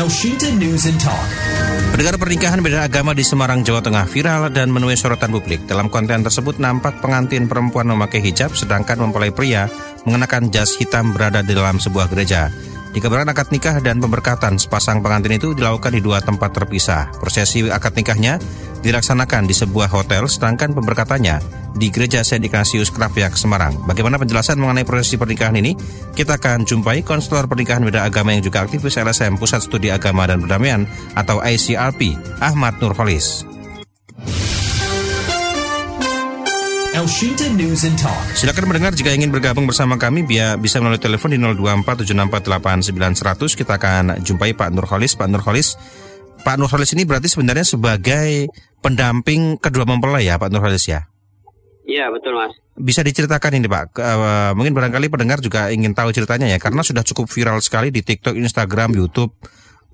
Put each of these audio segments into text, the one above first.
Elshinta News and Talk. Pendengar pernikahan beda agama di Semarang, Jawa Tengah viral dan menuai sorotan publik. Dalam konten tersebut nampak pengantin perempuan memakai hijab sedangkan mempelai pria mengenakan jas hitam berada di dalam sebuah gereja. Dikabarkan akad nikah dan pemberkatan sepasang pengantin itu dilakukan di dua tempat terpisah. Prosesi akad nikahnya dilaksanakan di sebuah hotel, sedangkan pemberkatannya di Gereja Saint Ignatius Krapiak, Semarang. Bagaimana penjelasan mengenai prosesi pernikahan ini? Kita akan jumpai konselor pernikahan beda agama yang juga aktivis LSM Pusat Studi Agama dan Perdamaian atau ICRP, Ahmad Nurholis. Elshinta News and Talk. Silakan mendengar jika ingin bergabung bersama kami biar bisa melalui telepon di 02476489100 kita akan jumpai Pak Nurholis. Pak Nurholis, Pak Nurholis ini berarti sebenarnya sebagai pendamping kedua mempelai ya Pak Nurholis ya? Iya betul mas. Bisa diceritakan ini Pak, uh, mungkin barangkali pendengar juga ingin tahu ceritanya ya karena sudah cukup viral sekali di TikTok, Instagram, YouTube,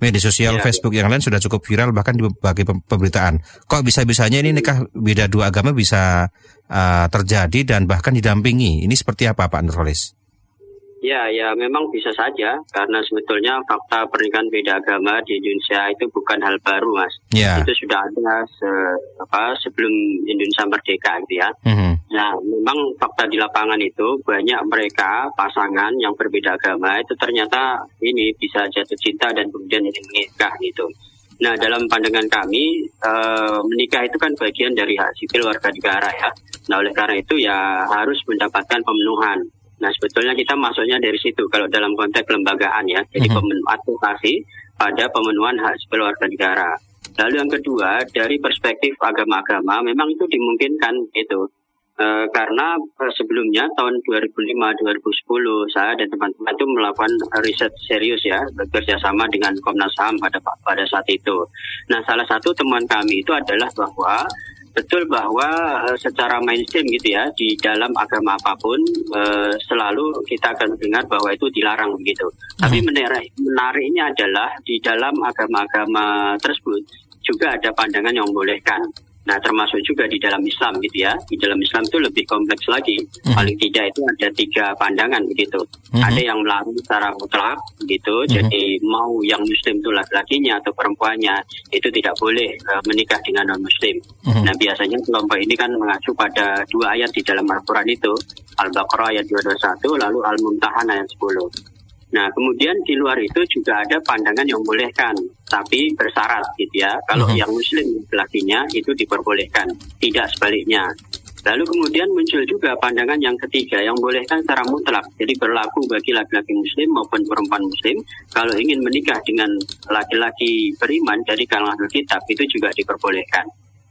media sosial, Ya, Facebook yang lain sudah cukup viral bahkan di berbagai pem- pemberitaan. Kok bisa-bisanya ini nikah beda dua agama bisa uh, terjadi dan bahkan didampingi? Ini seperti apa Pak Nurholis? Ya ya memang bisa saja karena sebetulnya fakta pernikahan beda agama di Indonesia itu bukan hal baru mas. Ya. Itu sudah ada se, apa sebelum Indonesia merdeka gitu ya. Mhm. Nah memang fakta di lapangan itu banyak mereka pasangan yang berbeda agama itu ternyata ini bisa jatuh cinta dan kemudian menikah gitu. Nah dalam pandangan kami eh, menikah itu kan bagian dari hak sipil warga negara ya. Nah oleh karena itu ya harus mendapatkan pemenuhan. Nah sebetulnya kita masuknya dari situ kalau dalam konteks kelembagaan ya. Jadi Mhm. pemen- advokasi pada pemenuhan hak sipil warga negara. Lalu yang kedua dari perspektif agama-agama memang itu dimungkinkan itu. Eh, karena eh, sebelumnya tahun 2005-2010 saya dan teman-teman itu melakukan riset serius ya bekerja sama dengan Komnas HAM pada pada saat itu. Nah salah satu teman kami itu adalah bahwa betul bahwa eh, secara mainstream gitu ya di dalam agama apa pun eh, selalu kita akan dengar bahwa itu dilarang begitu. Tapi menarik, menariknya adalah di dalam agama-agama tersebut juga ada pandangan yang membolehkan. Nah, termasuk juga di dalam Islam gitu ya. Di dalam Islam itu lebih kompleks lagi. Mhm. Paling tidak itu ada tiga pandangan begitu. Mhm. Ada yang melarang secara mutlak gitu. Mhm. Jadi mau yang Muslim itu laki-lakinya atau perempuannya itu tidak boleh eh, menikah dengan non Muslim. Mhm. Nah, biasanya kelompok ini kan mengacu pada dua ayat di dalam Al-Quran itu. Al-Baqarah ayat 221 lalu Al-Mumtahan ayat 10. Nah, kemudian di luar itu juga ada pandangan yang membolehkan, tapi bersyarat gitu ya. Kalau Mhm. yang muslim lakinya itu diperbolehkan, tidak sebaliknya. Lalu kemudian muncul juga pandangan yang ketiga yang bolehkan secara mutlak. Jadi berlaku bagi laki-laki muslim maupun perempuan muslim kalau ingin menikah dengan laki-laki beriman dari kalangan kitab itu juga diperbolehkan.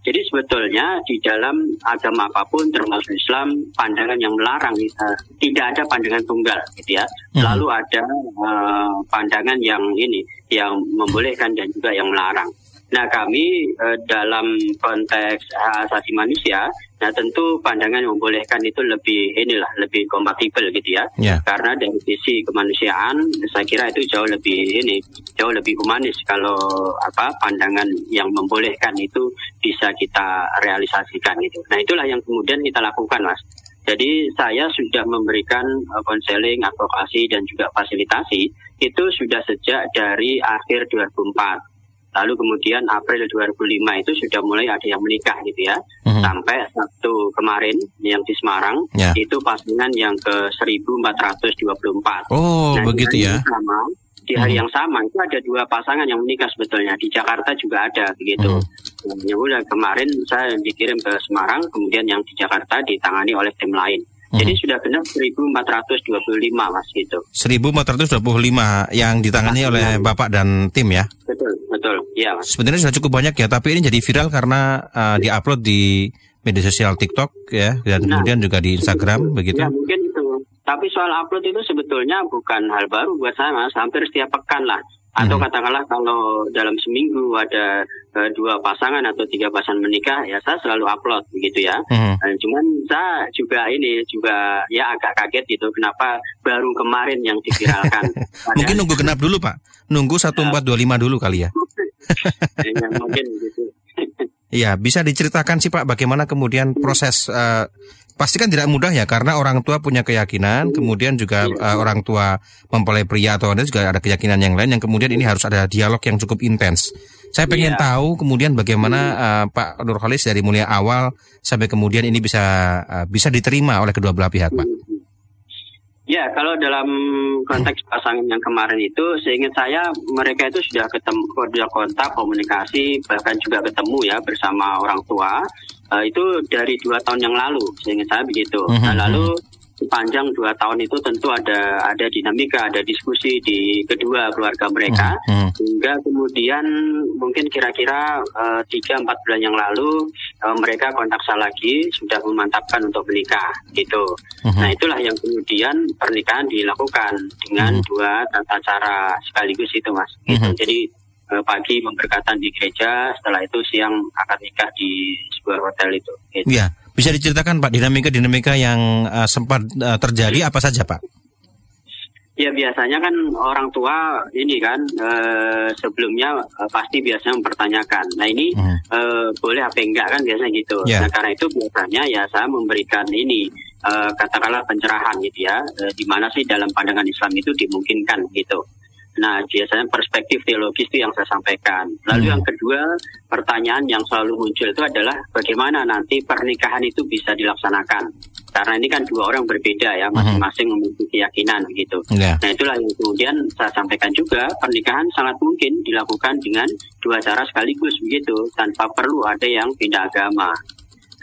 Jadi sebetulnya di dalam agama apa pun termasuk Islam pandangan yang melarang eh, tidak ada pandangan tunggal gitu ya. Mhm. Selalu ada eh, pandangan yang ini yang membolehkan dan juga yang melarang. Nah kami eh, dalam konteks hak asasi manusia, nah tentu pandangan yang membolehkan itu lebih inilah lebih kompatibel gitu ya. Ya. Karena dari sisi kemanusiaan, saya kira itu jauh lebih ini, jauh lebih humanis kalau apa pandangan yang membolehkan itu bisa kita realisasikan itu. Nah itulah yang kemudian kita lakukan, mas. Jadi saya sudah memberikan eh, konseling, advokasi dan juga fasilitasi itu sudah sejak dari akhir 2004. Lalu kemudian April 2005 itu sudah mulai ada yang menikah gitu ya. Mhm. Sampai Sabtu kemarin yang di Semarang Ya. itu pasangan yang ke 1424. Oh, Nah, begitu ya. sama, di hari Mhm. yang sama itu ada dua pasangan yang menikah sebetulnya di Jakarta juga ada begitu. Nah, Ya udah kemarin saya dikirim ke Semarang, kemudian yang di Jakarta ditangani oleh tim lain. Jadi Mhm. sudah genap 1425 mas gitu. 1425 yang ditangani oleh Bapak dan tim ya. Betul, betul. Iya mas. Sebenarnya sudah cukup banyak ya, tapi ini jadi viral karena uh, diupload di media sosial TikTok ya dan Nah. kemudian juga di Instagram begitu. Ya mungkin itu. Tapi soal upload itu sebetulnya bukan hal baru buat saya mas. Hampir setiap pekan lah. Atau Mhm. katakanlah kalau dalam seminggu ada eh, dua pasangan atau tiga pasangan menikah, ya saya selalu upload begitu ya. Mhm. Eh, cuman saya juga ini juga ya agak kaget gitu kenapa baru kemarin yang diviralkan. Mungkin nunggu genap dulu Pak. Nunggu 1425 dulu kali ya. Ya, mungkin gitu. Iya, bisa diceritakan sih Pak bagaimana kemudian proses eh, pastikan tidak mudah ya karena orang tua punya keyakinan, kemudian juga uh, orang tua mempelai pria atau wanita juga ada keyakinan yang lain yang kemudian ini harus ada dialog yang cukup intens. Saya pengen Iya. tahu kemudian bagaimana uh, Pak Nurholis dari mulai awal sampai kemudian ini bisa uh, bisa diterima oleh kedua belah pihak, Pak. Ya, kalau dalam konteks pasangan yang kemarin itu, seingat saya mereka itu sudah ketemu, sudah kontak, komunikasi, bahkan juga ketemu ya bersama orang tua. Eh, itu dari dua tahun yang lalu, seingat saya begitu. Mhm, Nah, lalu sepanjang dua tahun itu tentu ada ada dinamika, ada diskusi di kedua keluarga mereka. Mhm. Hingga kemudian mungkin kira-kira eh, tiga empat bulan yang lalu eh, mereka kontak saya lagi sudah memantapkan untuk menikah gitu. Mhm. Nah itulah yang kemudian pernikahan dilakukan dengan Mhm. dua tata cara sekaligus itu mas. Gitu. Mhm. Jadi pagi pemberkatan di gereja, setelah itu siang akad nikah di sebuah hotel itu. Gitu. Ya, bisa diceritakan Pak dinamika-dinamika yang uh, sempat uh, terjadi apa saja, Pak? Ya biasanya kan orang tua ini kan eh, sebelumnya eh, pasti biasanya mempertanyakan. Nah ini Mhm. eh, boleh apa enggak kan biasanya gitu. Ya. Nah karena itu biasanya ya saya memberikan ini eh, katakanlah pencerahan gitu ya. Eh, di mana sih dalam pandangan Islam itu dimungkinkan gitu. Nah biasanya perspektif teologis itu yang saya sampaikan. Lalu Hmm. yang kedua pertanyaan yang selalu muncul itu adalah bagaimana nanti pernikahan itu bisa dilaksanakan. Karena ini kan dua orang berbeda ya, masing-masing memiliki keyakinan gitu. Ya. Nah itulah yang kemudian saya sampaikan juga pernikahan sangat mungkin dilakukan dengan dua cara sekaligus begitu tanpa perlu ada yang pindah agama.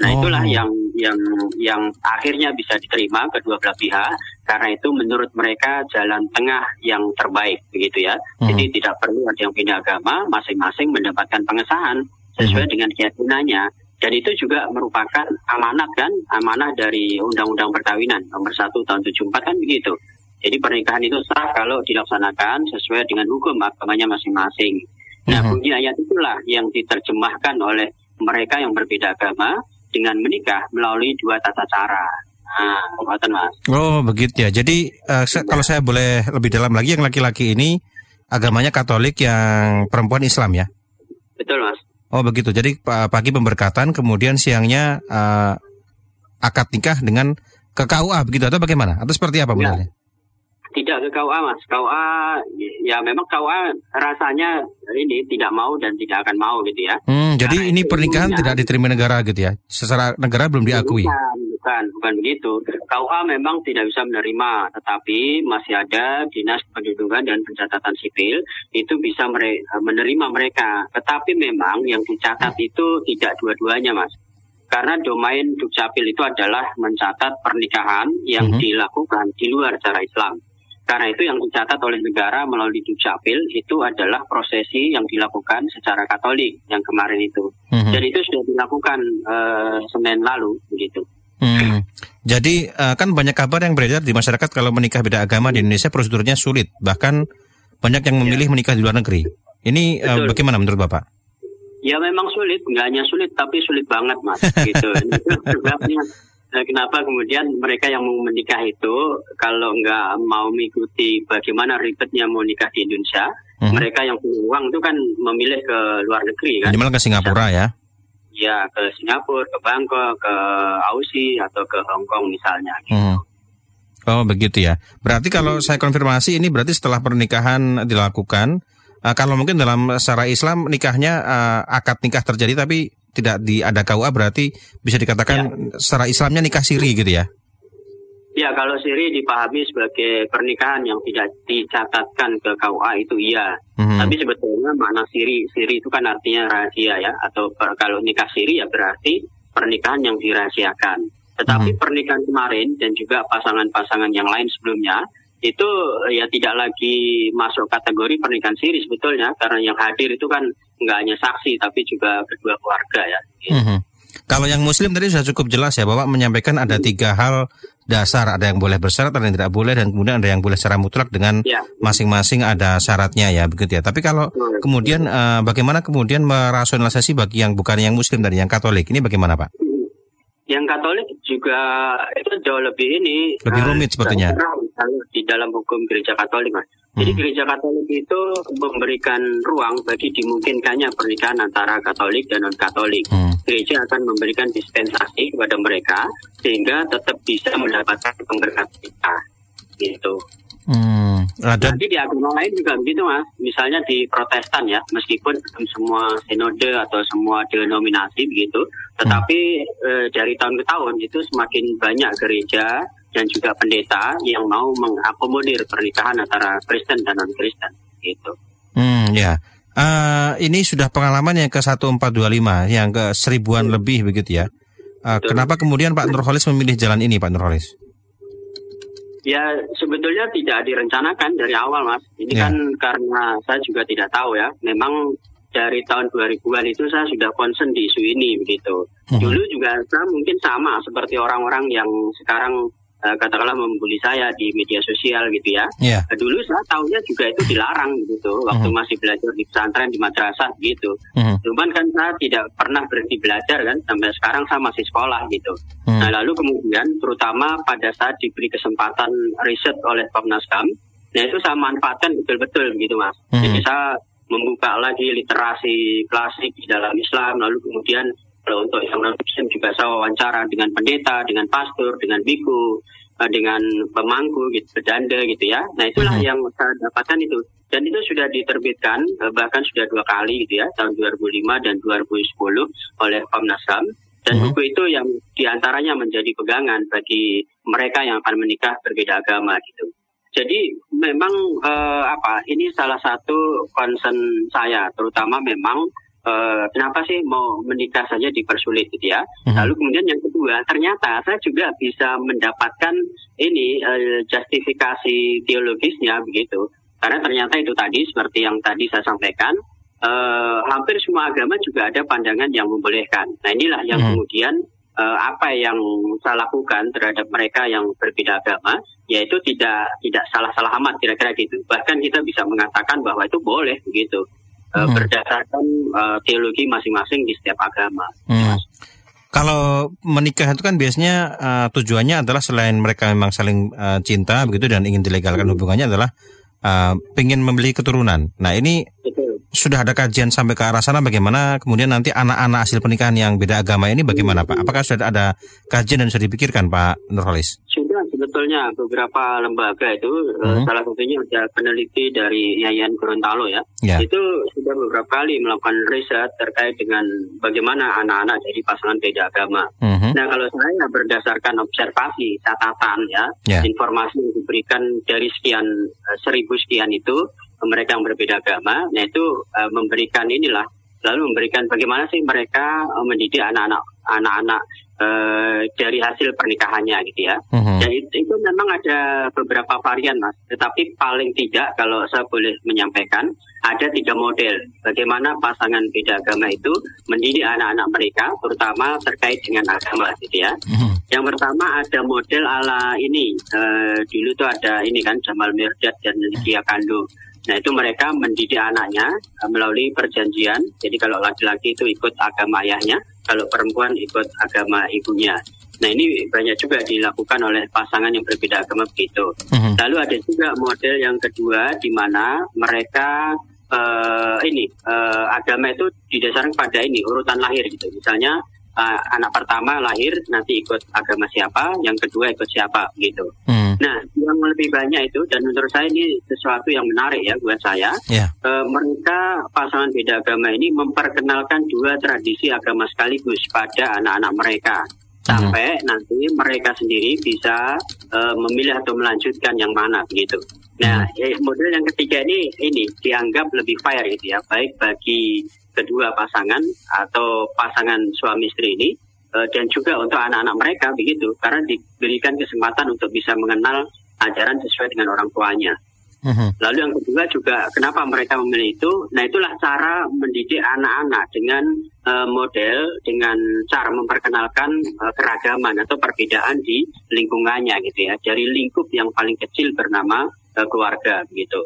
Nah Oh. itulah yang yang yang akhirnya bisa diterima kedua belah pihak karena itu menurut mereka jalan tengah yang terbaik begitu ya. Jadi tidak perlu ada yang pindah agama, masing-masing mendapatkan pengesahan sesuai dengan keyakinannya. Dan itu juga merupakan amanat kan, amanah dari Undang-Undang Perkawinan nomor 1 tahun 74 kan begitu. Jadi pernikahan itu sah kalau dilaksanakan sesuai dengan hukum agamanya masing-masing. Nah, bunyi ayat itulah yang diterjemahkan oleh mereka yang berbeda agama dengan menikah melalui dua tata cara. Nah, Mas. Oh begitu ya. Jadi eh, se- kalau saya boleh lebih dalam lagi, yang laki-laki ini agamanya Katolik, yang perempuan Islam ya. Betul, Mas. Oh begitu. Jadi pa- pagi pemberkatan, kemudian siangnya eh, akad nikah dengan ke KUA begitu atau bagaimana? Atau seperti apa Ya. modelnya? Tidak ke KUA, Mas. KUA, ya memang KUA rasanya ini tidak mau dan tidak akan mau gitu ya. Hmm, jadi ini pernikahan tidak diterima negara gitu ya. Secara negara belum diakui. Bukan, bukan, bukan begitu. KUA memang tidak bisa menerima, tetapi masih ada dinas kependudukan dan pencatatan sipil itu bisa mere- menerima mereka. Tetapi memang yang dicatat itu tidak dua-duanya, mas. Karena domain dukcapil itu adalah mencatat pernikahan yang Mhm. dilakukan di luar cara Islam. Karena itu yang dicatat oleh negara melalui dukcapil itu adalah prosesi yang dilakukan secara Katolik yang kemarin itu. Mhm. Dan itu sudah dilakukan eh, Senin lalu begitu. Hmm. Jadi eh, kan banyak kabar yang beredar di masyarakat kalau menikah beda agama di Indonesia prosedurnya sulit, bahkan banyak yang memilih menikah di luar negeri. Ini eh, bagaimana menurut Bapak? Ya memang sulit, nggak hanya sulit tapi sulit banget mas gitu. Itu sebabnya kenapa kemudian mereka yang mau menikah itu kalau nggak mau mengikuti bagaimana ribetnya mau nikah di Indonesia, Mhm. mereka yang punya uang itu kan memilih ke luar negeri kan. Minimal ke Singapura ya. Ya ke Singapura, ke Bangkok, ke Aussie atau ke Hong Kong misalnya. gitu. Hmm. Oh begitu ya. Berarti kalau saya konfirmasi ini berarti setelah pernikahan dilakukan, eh, kalau mungkin dalam secara Islam nikahnya eh, akad nikah terjadi tapi tidak di ada KUA berarti bisa dikatakan secara Islamnya nikah siri gitu ya. Ya kalau siri dipahami sebagai pernikahan yang tidak dicatatkan ke KUA itu iya. Mhm. Tapi sebetulnya makna siri, siri itu kan artinya rahasia ya. Atau per- kalau nikah siri ya berarti pernikahan yang dirahasiakan. Tetapi pernikahan kemarin dan juga pasangan-pasangan yang lain sebelumnya itu ya tidak lagi masuk kategori pernikahan siri sebetulnya karena yang hadir itu kan nggak hanya saksi tapi juga kedua keluarga ya. Mhm. Kalau yang Muslim tadi sudah cukup jelas ya, Bapak menyampaikan ada tiga hal dasar, ada yang boleh bersyarat, ada yang tidak boleh, dan kemudian ada yang boleh secara mutlak dengan Ya. masing-masing ada syaratnya ya, begitu ya. Tapi kalau kemudian eh, bagaimana kemudian merasionalisasi bagi yang bukan yang Muslim dari yang Katolik ini bagaimana Pak? Yang Katolik juga itu jauh lebih ini lebih rumit uh, sepertinya di dalam hukum gereja Katolik mas. Jadi hmm. gereja Katolik itu memberikan ruang bagi dimungkinkannya pernikahan antara Katolik dan non Katolik. Hmm. Gereja akan memberikan dispensasi kepada mereka sehingga tetap bisa mendapatkan pemberkatan kita, gitu. Hmm, ada. Nanti di agama lain juga begitu mas. Misalnya di Protestan ya, meskipun semua sinode atau semua denominasi begitu, tetapi hmm. e, dari tahun ke tahun itu semakin banyak gereja dan juga pendeta yang mau mengakomodir pernikahan antara Kristen dan non Kristen gitu. Hmm, ya. Uh, ini sudah pengalaman yang ke 1425, yang ke seribuan hmm. lebih begitu ya. Uh, kenapa kemudian Pak Nurholis memilih jalan ini, Pak Nurholis? Ya sebetulnya tidak direncanakan dari awal mas. Ini ya. kan karena saya juga tidak tahu ya. Memang dari tahun 2000-an itu saya sudah concern di isu ini begitu. Hmm. Dulu juga saya mungkin sama seperti orang-orang yang sekarang uh, katakanlah membuli saya di media sosial gitu ya. Yeah. Iya. Dulu saya tahunya juga itu dilarang gitu waktu mm. masih belajar di pesantren di madrasah gitu. Mm. Cuman kan saya tidak pernah berhenti belajar kan sampai sekarang saya masih sekolah gitu. Mm. Nah lalu kemudian terutama pada saat diberi kesempatan riset oleh Komnas HAM, nah itu saya manfaatkan betul-betul gitu mas. Mm. Jadi saya membuka lagi literasi klasik di dalam Islam lalu kemudian kalau untuk yang non Muslim juga saya wawancara dengan pendeta, dengan pastor, dengan biku, eh, dengan pemangku, gitu, pedanda gitu ya. Nah itulah mm-hmm. yang saya dapatkan itu. Dan itu sudah diterbitkan eh, bahkan sudah dua kali gitu ya, tahun 2005 dan 2010 oleh Komnas HAM. Dan mm-hmm. buku itu yang di antaranya menjadi pegangan bagi mereka yang akan menikah berbeda agama gitu. Jadi memang eh, apa ini salah satu concern saya, terutama memang uh, kenapa sih mau menikah saja dipersulit gitu ya. Hmm. Lalu kemudian yang kedua, ternyata saya juga bisa mendapatkan ini uh, justifikasi teologisnya begitu. Karena ternyata itu tadi seperti yang tadi saya sampaikan, uh, hampir semua agama juga ada pandangan yang membolehkan. Nah inilah yang hmm. kemudian uh, apa yang saya lakukan terhadap mereka yang berbeda agama, yaitu tidak tidak salah-salah amat kira-kira gitu. Bahkan kita bisa mengatakan bahwa itu boleh begitu uh, hmm. berdasarkan uh, teologi masing-masing di setiap agama. Hmm. Kalau menikah itu kan biasanya uh, tujuannya adalah selain mereka memang saling uh, cinta begitu dan ingin dilegalkan hmm. hubungannya adalah uh, ingin membeli keturunan. Nah ini Betul. sudah ada kajian sampai ke arah sana bagaimana kemudian nanti anak-anak hasil pernikahan yang beda agama ini bagaimana Pak? Apakah sudah ada kajian dan sudah dipikirkan Pak Nurholis? Sudah sebetulnya beberapa lembaga itu hmm. salah satunya ada peneliti dari Yayan Gorontalo ya. ya. Itu sudah beberapa kali melakukan riset terkait dengan bagaimana anak-anak jadi pasangan beda agama. Hmm. Nah kalau saya berdasarkan observasi catatan ya, ya. informasi yang diberikan dari sekian eh, seribu sekian itu mereka yang berbeda agama, nah itu uh, memberikan inilah lalu memberikan bagaimana sih mereka mendidik anak-anak anak-anak uh, dari hasil pernikahannya gitu ya. Dan itu, itu memang ada beberapa varian mas. Tetapi paling tidak kalau saya boleh menyampaikan ada tiga model bagaimana pasangan beda agama itu mendidik anak-anak mereka, terutama terkait dengan agama gitu ya. Uh-huh. Yang pertama ada model ala ini uh, dulu tuh ada ini kan Jamal Mirdad dan Lydia Kando. Nah itu mereka mendidik anaknya melalui perjanjian. Jadi kalau laki-laki itu ikut agama ayahnya, kalau perempuan ikut agama ibunya. Nah ini banyak juga dilakukan oleh pasangan yang berbeda agama begitu. Uh-huh. Lalu ada juga model yang kedua di mana mereka uh, ini uh, agama itu didasarkan pada ini urutan lahir gitu. Misalnya uh, anak pertama lahir nanti ikut agama siapa, yang kedua ikut siapa gitu. Hmm. Nah, yang lebih banyak itu dan menurut saya ini sesuatu yang menarik ya buat saya. Yeah. Ya. Uh, mereka pasangan beda agama ini memperkenalkan dua tradisi agama sekaligus pada anak-anak mereka sampai hmm. nanti mereka sendiri bisa uh, memilih atau melanjutkan yang mana begitu. Nah, hmm. model yang ketiga ini ini dianggap lebih fair gitu ya, baik bagi kedua pasangan atau pasangan suami istri ini uh, dan juga untuk anak-anak mereka begitu karena diberikan kesempatan untuk bisa mengenal ajaran sesuai dengan orang tuanya. Uh-huh. Lalu yang kedua juga kenapa mereka memilih itu? Nah itulah cara mendidik anak-anak dengan uh, model dengan cara memperkenalkan uh, keragaman atau perbedaan di lingkungannya gitu ya dari lingkup yang paling kecil bernama uh, keluarga gitu.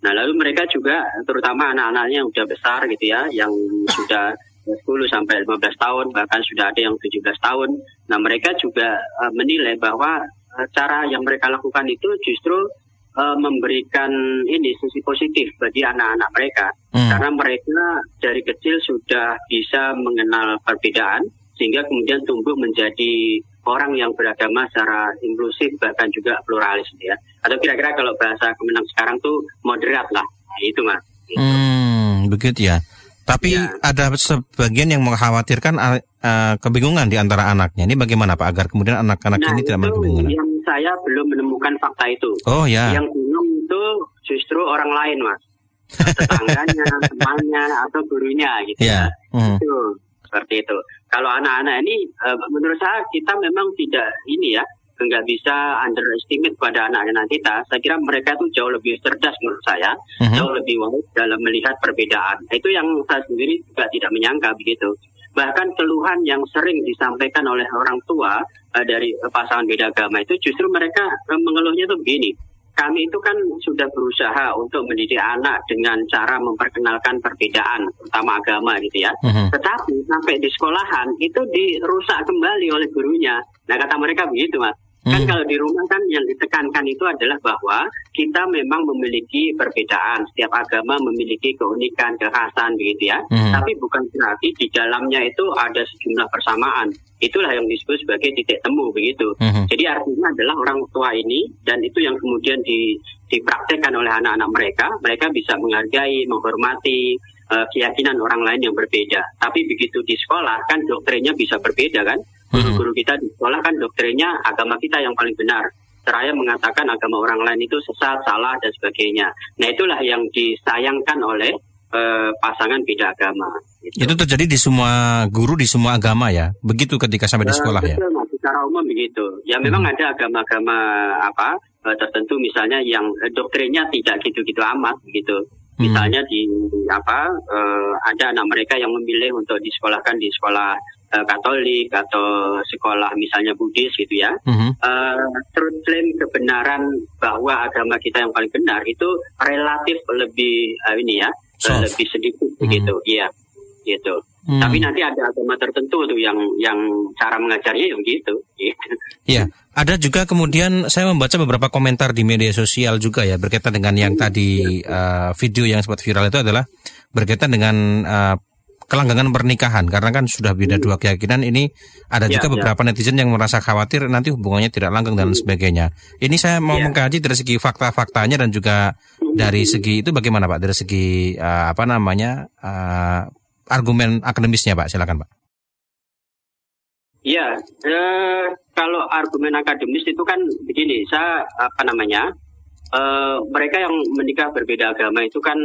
Nah lalu mereka juga terutama anak-anaknya yang sudah besar gitu ya, yang sudah 10 sampai 15 tahun, bahkan sudah ada yang 17 tahun. Nah, mereka juga uh, menilai bahwa uh, cara yang mereka lakukan itu justru uh, memberikan ini sisi positif bagi anak-anak mereka. Hmm. Karena mereka dari kecil sudah bisa mengenal perbedaan sehingga kemudian tumbuh menjadi orang yang beragama secara inklusif bahkan juga pluralis ya. Atau kira-kira kalau bahasa Kemenang sekarang tuh moderat lah. Nah, itu mas. Gitu. Hmm, begitu ya. Tapi ya. ada sebagian yang mengkhawatirkan uh, kebingungan di antara anaknya. Ini bagaimana Pak agar kemudian anak-anak nah, ini tidak kebingungan? Yang saya belum menemukan fakta itu. Oh ya. Yang bingung itu justru orang lain mas, tetangganya, temannya atau gurunya gitu ya. ya. Hmm. Itu seperti itu. Kalau anak-anak ini, uh, menurut saya kita memang tidak ini ya nggak bisa underestimate pada anak-anak kita. Saya kira mereka itu jauh lebih cerdas menurut saya, uh-huh. jauh lebih wise dalam melihat perbedaan. Itu yang saya sendiri juga tidak menyangka begitu. Bahkan keluhan yang sering disampaikan oleh orang tua uh, dari pasangan beda agama itu justru mereka uh, mengeluhnya itu begini kami itu kan sudah berusaha untuk mendidik anak dengan cara memperkenalkan perbedaan, terutama agama gitu ya. Uh-huh. Tetapi sampai di sekolahan itu dirusak kembali oleh gurunya. Nah kata mereka begitu mas. Kan hmm. kalau di rumah kan yang ditekankan itu adalah bahwa kita memang memiliki perbedaan. Setiap agama memiliki keunikan, kekhasan begitu ya. Hmm. Tapi bukan berarti di dalamnya itu ada sejumlah persamaan. Itulah yang disebut sebagai titik temu begitu. Hmm. Jadi artinya adalah orang tua ini dan itu yang kemudian di, dipraktekkan oleh anak-anak mereka. Mereka bisa menghargai, menghormati, uh, keyakinan orang lain yang berbeda. Tapi begitu di sekolah kan doktrinnya bisa berbeda kan. Guru-guru kita di sekolah kan doktrinnya agama kita yang paling benar. Seraya mengatakan agama orang lain itu sesat, salah, dan sebagainya. Nah itulah yang disayangkan oleh uh, pasangan beda agama. Gitu. Itu terjadi di semua guru di semua agama ya, begitu ketika sampai di eh, sekolah uh, betul, ya. secara umum begitu. Ya memang hmm. ada agama-agama apa uh, tertentu misalnya yang doktrinnya tidak gitu-gitu amat begitu. Hmm. Misalnya di apa uh, ada anak mereka yang memilih untuk disekolahkan di sekolah uh, Katolik atau sekolah misalnya Buddhis gitu ya, uh-huh. uh, kebenaran bahwa agama kita yang paling benar itu relatif lebih uh, ini ya, uh, lebih sedikit uh-huh. begitu, iya, gitu. Hmm. Tapi nanti ada agama tertentu tuh yang yang cara mengajarnya yang gitu. gitu. Iya, ada juga kemudian saya membaca beberapa komentar di media sosial juga ya berkaitan dengan yang hmm. tadi uh, video yang sempat viral itu adalah berkaitan dengan uh, kelanggangan pernikahan karena kan sudah beda dua keyakinan ini ada ya, juga ya. beberapa ya. netizen yang merasa khawatir nanti hubungannya tidak langgeng dan sebagainya. Ini saya mau ya. mengkaji dari segi fakta-faktanya dan juga dari segi itu bagaimana Pak? Dari segi uh, apa namanya uh, argumen akademisnya Pak, silakan Pak. Ya, eh, kalau argumen akademis itu kan begini, saya apa namanya uh, mereka yang menikah berbeda agama itu kan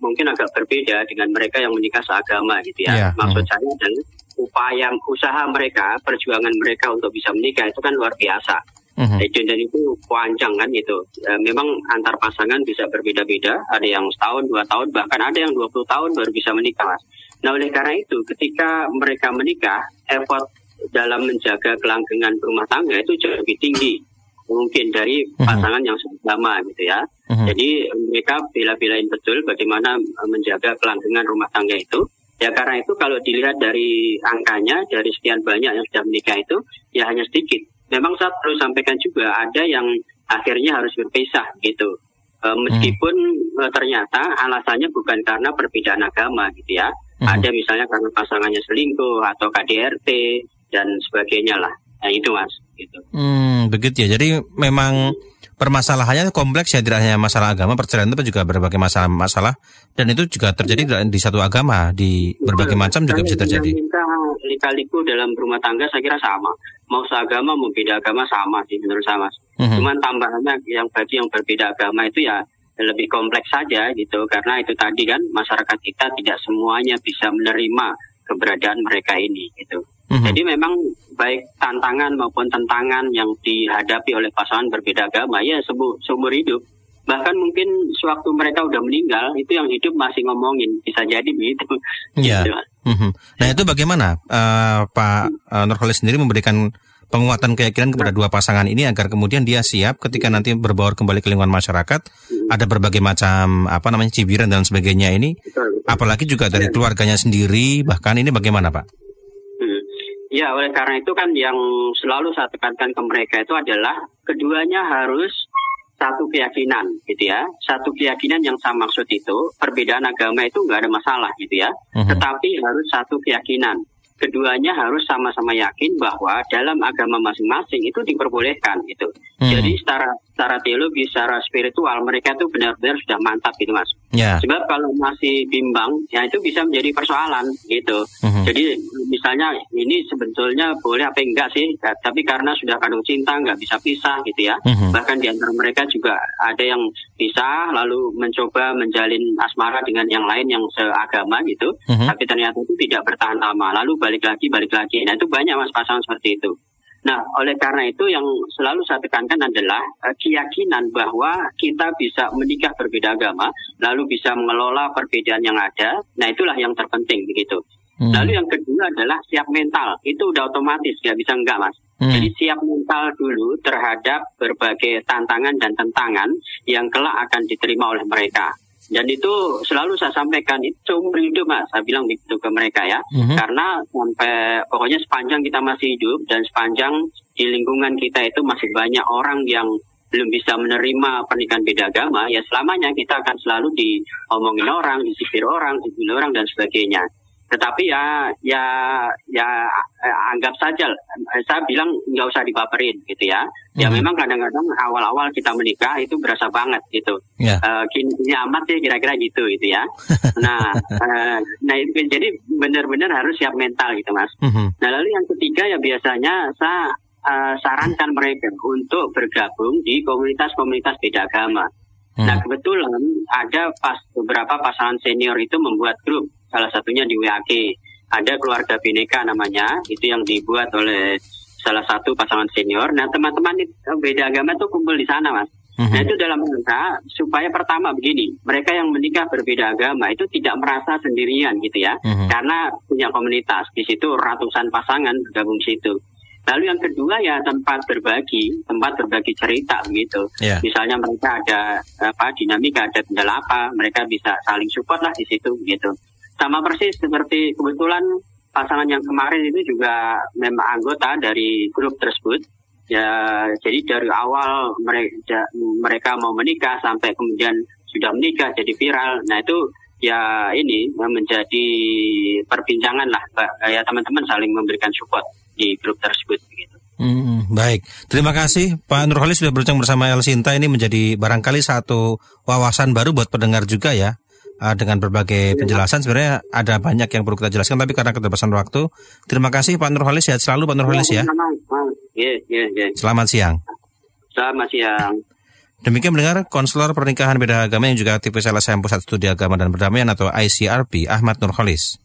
mungkin agak berbeda dengan mereka yang menikah seagama gitu ya. Yeah. Maksud saya dan upaya usaha mereka, perjuangan mereka untuk bisa menikah itu kan luar biasa. Uh-huh. Dan itu panjang kan gitu. E, memang antar pasangan bisa berbeda-beda. Ada yang setahun, dua tahun, bahkan ada yang 20 tahun baru bisa menikah. Nah oleh karena itu, ketika mereka menikah, effort dalam menjaga kelanggengan rumah tangga itu jauh lebih tinggi mungkin dari mhm. pasangan uh-huh. yang sama gitu ya. Uh-huh. Jadi mereka bila-bilain betul bagaimana eh, menjaga kelanggengan rumah tangga itu. Ya karena itu kalau dilihat dari angkanya dari sekian banyak yang sudah menikah itu ya hanya sedikit. Memang saya perlu sampaikan juga ada yang akhirnya harus berpisah gitu. E, meskipun uh-huh. ternyata alasannya bukan karena perbedaan agama gitu ya. Uh-huh. Ada misalnya karena pasangannya selingkuh atau KDRT dan sebagainya lah. Nah itu mas. Gitu. Hmm, begitu ya. Jadi memang permasalahannya kompleks ya tidak hanya masalah agama perceraian itu juga berbagai masalah masalah dan itu juga terjadi di satu agama di berbagai macam juga bisa terjadi. Minta lika-liku dalam rumah tangga saya kira sama. Mau seagama mau beda agama sama sih menurut saya mas. Mm-hmm. Cuman tambahannya yang bagi yang berbeda agama itu ya lebih kompleks saja gitu karena itu tadi kan masyarakat kita tidak semuanya bisa menerima keberadaan mereka ini gitu. Mm-hmm. Jadi memang baik tantangan maupun tantangan yang dihadapi oleh pasangan berbeda agama ya seumur hidup. Bahkan mungkin sewaktu mereka udah meninggal itu yang hidup masih ngomongin bisa jadi begitu. Iya. Yeah. Mm-hmm. Nah itu bagaimana uh, Pak uh, Nurholis sendiri memberikan penguatan keyakinan kepada dua pasangan ini agar kemudian dia siap ketika nanti berbaur kembali ke lingkungan masyarakat ada berbagai macam apa namanya cibiran dan sebagainya ini apalagi juga dari keluarganya sendiri, bahkan ini bagaimana Pak? Ya, oleh karena itu kan yang selalu saya tekankan ke mereka itu adalah keduanya harus satu keyakinan gitu ya satu keyakinan yang saya maksud itu perbedaan agama itu nggak ada masalah gitu ya uh-huh. tetapi harus satu keyakinan keduanya harus sama-sama yakin bahwa dalam agama masing-masing itu diperbolehkan gitu. Hmm. Jadi secara secara teologi, secara spiritual mereka itu benar-benar sudah mantap gitu mas. Yeah. Sebab kalau masih bimbang, ya itu bisa menjadi persoalan gitu. Hmm. Jadi misalnya ini sebetulnya boleh apa enggak sih? Tapi karena sudah kandung cinta nggak bisa pisah gitu ya. Hmm. Bahkan di antara mereka juga ada yang pisah lalu mencoba menjalin asmara dengan yang lain yang seagama gitu. Hmm. Tapi ternyata itu tidak bertahan lama. Lalu balik lagi, balik lagi. Nah itu banyak mas pasangan seperti itu. Nah, oleh karena itu yang selalu saya tekankan adalah uh, keyakinan bahwa kita bisa menikah berbeda agama, lalu bisa mengelola perbedaan yang ada. Nah, itulah yang terpenting begitu. Hmm. Lalu yang kedua adalah siap mental. Itu udah otomatis, nggak bisa enggak, Mas. Hmm. Jadi siap mental dulu terhadap berbagai tantangan dan tentangan yang kelak akan diterima oleh mereka. Dan itu selalu saya sampaikan itu seumur hidup mas, saya bilang begitu ke mereka ya. Mm-hmm. Karena sampai pokoknya sepanjang kita masih hidup dan sepanjang di lingkungan kita itu masih banyak orang yang belum bisa menerima pernikahan beda agama, ya selamanya kita akan selalu diomongin orang, disipir orang, disipir orang dan sebagainya. Tetapi ya ya ya eh, anggap saja saya bilang nggak usah dibaperin gitu ya. Ya hmm. memang kadang-kadang awal-awal kita menikah itu berasa banget gitu. Yeah. Ya. Uh, kini, kini amat sih kira-kira gitu gitu ya. nah uh, nah itu jadi benar-benar harus siap mental gitu mas. Hmm. Nah lalu yang ketiga ya biasanya saya uh, sarankan mereka untuk bergabung di komunitas-komunitas beda agama. Hmm. Nah kebetulan ada pas beberapa pasangan senior itu membuat grup salah satunya di WAG. Ada keluarga bineka namanya, itu yang dibuat oleh salah satu pasangan senior. Nah, teman-teman beda agama itu kumpul di sana, Mas. Mm-hmm. Nah, itu dalam rangka supaya pertama begini, mereka yang menikah berbeda agama itu tidak merasa sendirian gitu ya. Mm-hmm. Karena punya komunitas di situ ratusan pasangan bergabung di situ. Lalu yang kedua ya tempat berbagi, tempat berbagi cerita begitu. Yeah. Misalnya mereka ada apa dinamika, ada kendala apa, mereka bisa saling support lah di situ gitu. Sama persis seperti kebetulan pasangan yang kemarin itu juga memang anggota dari grup tersebut. Ya, jadi dari awal mereka mereka mau menikah sampai kemudian sudah menikah jadi viral. Nah itu ya ini menjadi perbincangan lah. Ya teman-teman saling memberikan support di grup tersebut. Hmm, baik, terima kasih Pak Nurholis sudah berbincang bersama El Sinta ini menjadi barangkali satu wawasan baru buat pendengar juga ya uh, dengan berbagai penjelasan. Sebenarnya ada banyak yang perlu kita jelaskan, tapi karena keterbatasan waktu, terima kasih Pak Nurholis. Sehat selalu Pak Nurholis ya. Selamat siang. Selamat siang. Demikian mendengar konselor pernikahan beda agama yang juga aktivis LSM Pusat Studi Agama dan Perdamaian atau ICRP Ahmad Nurholis.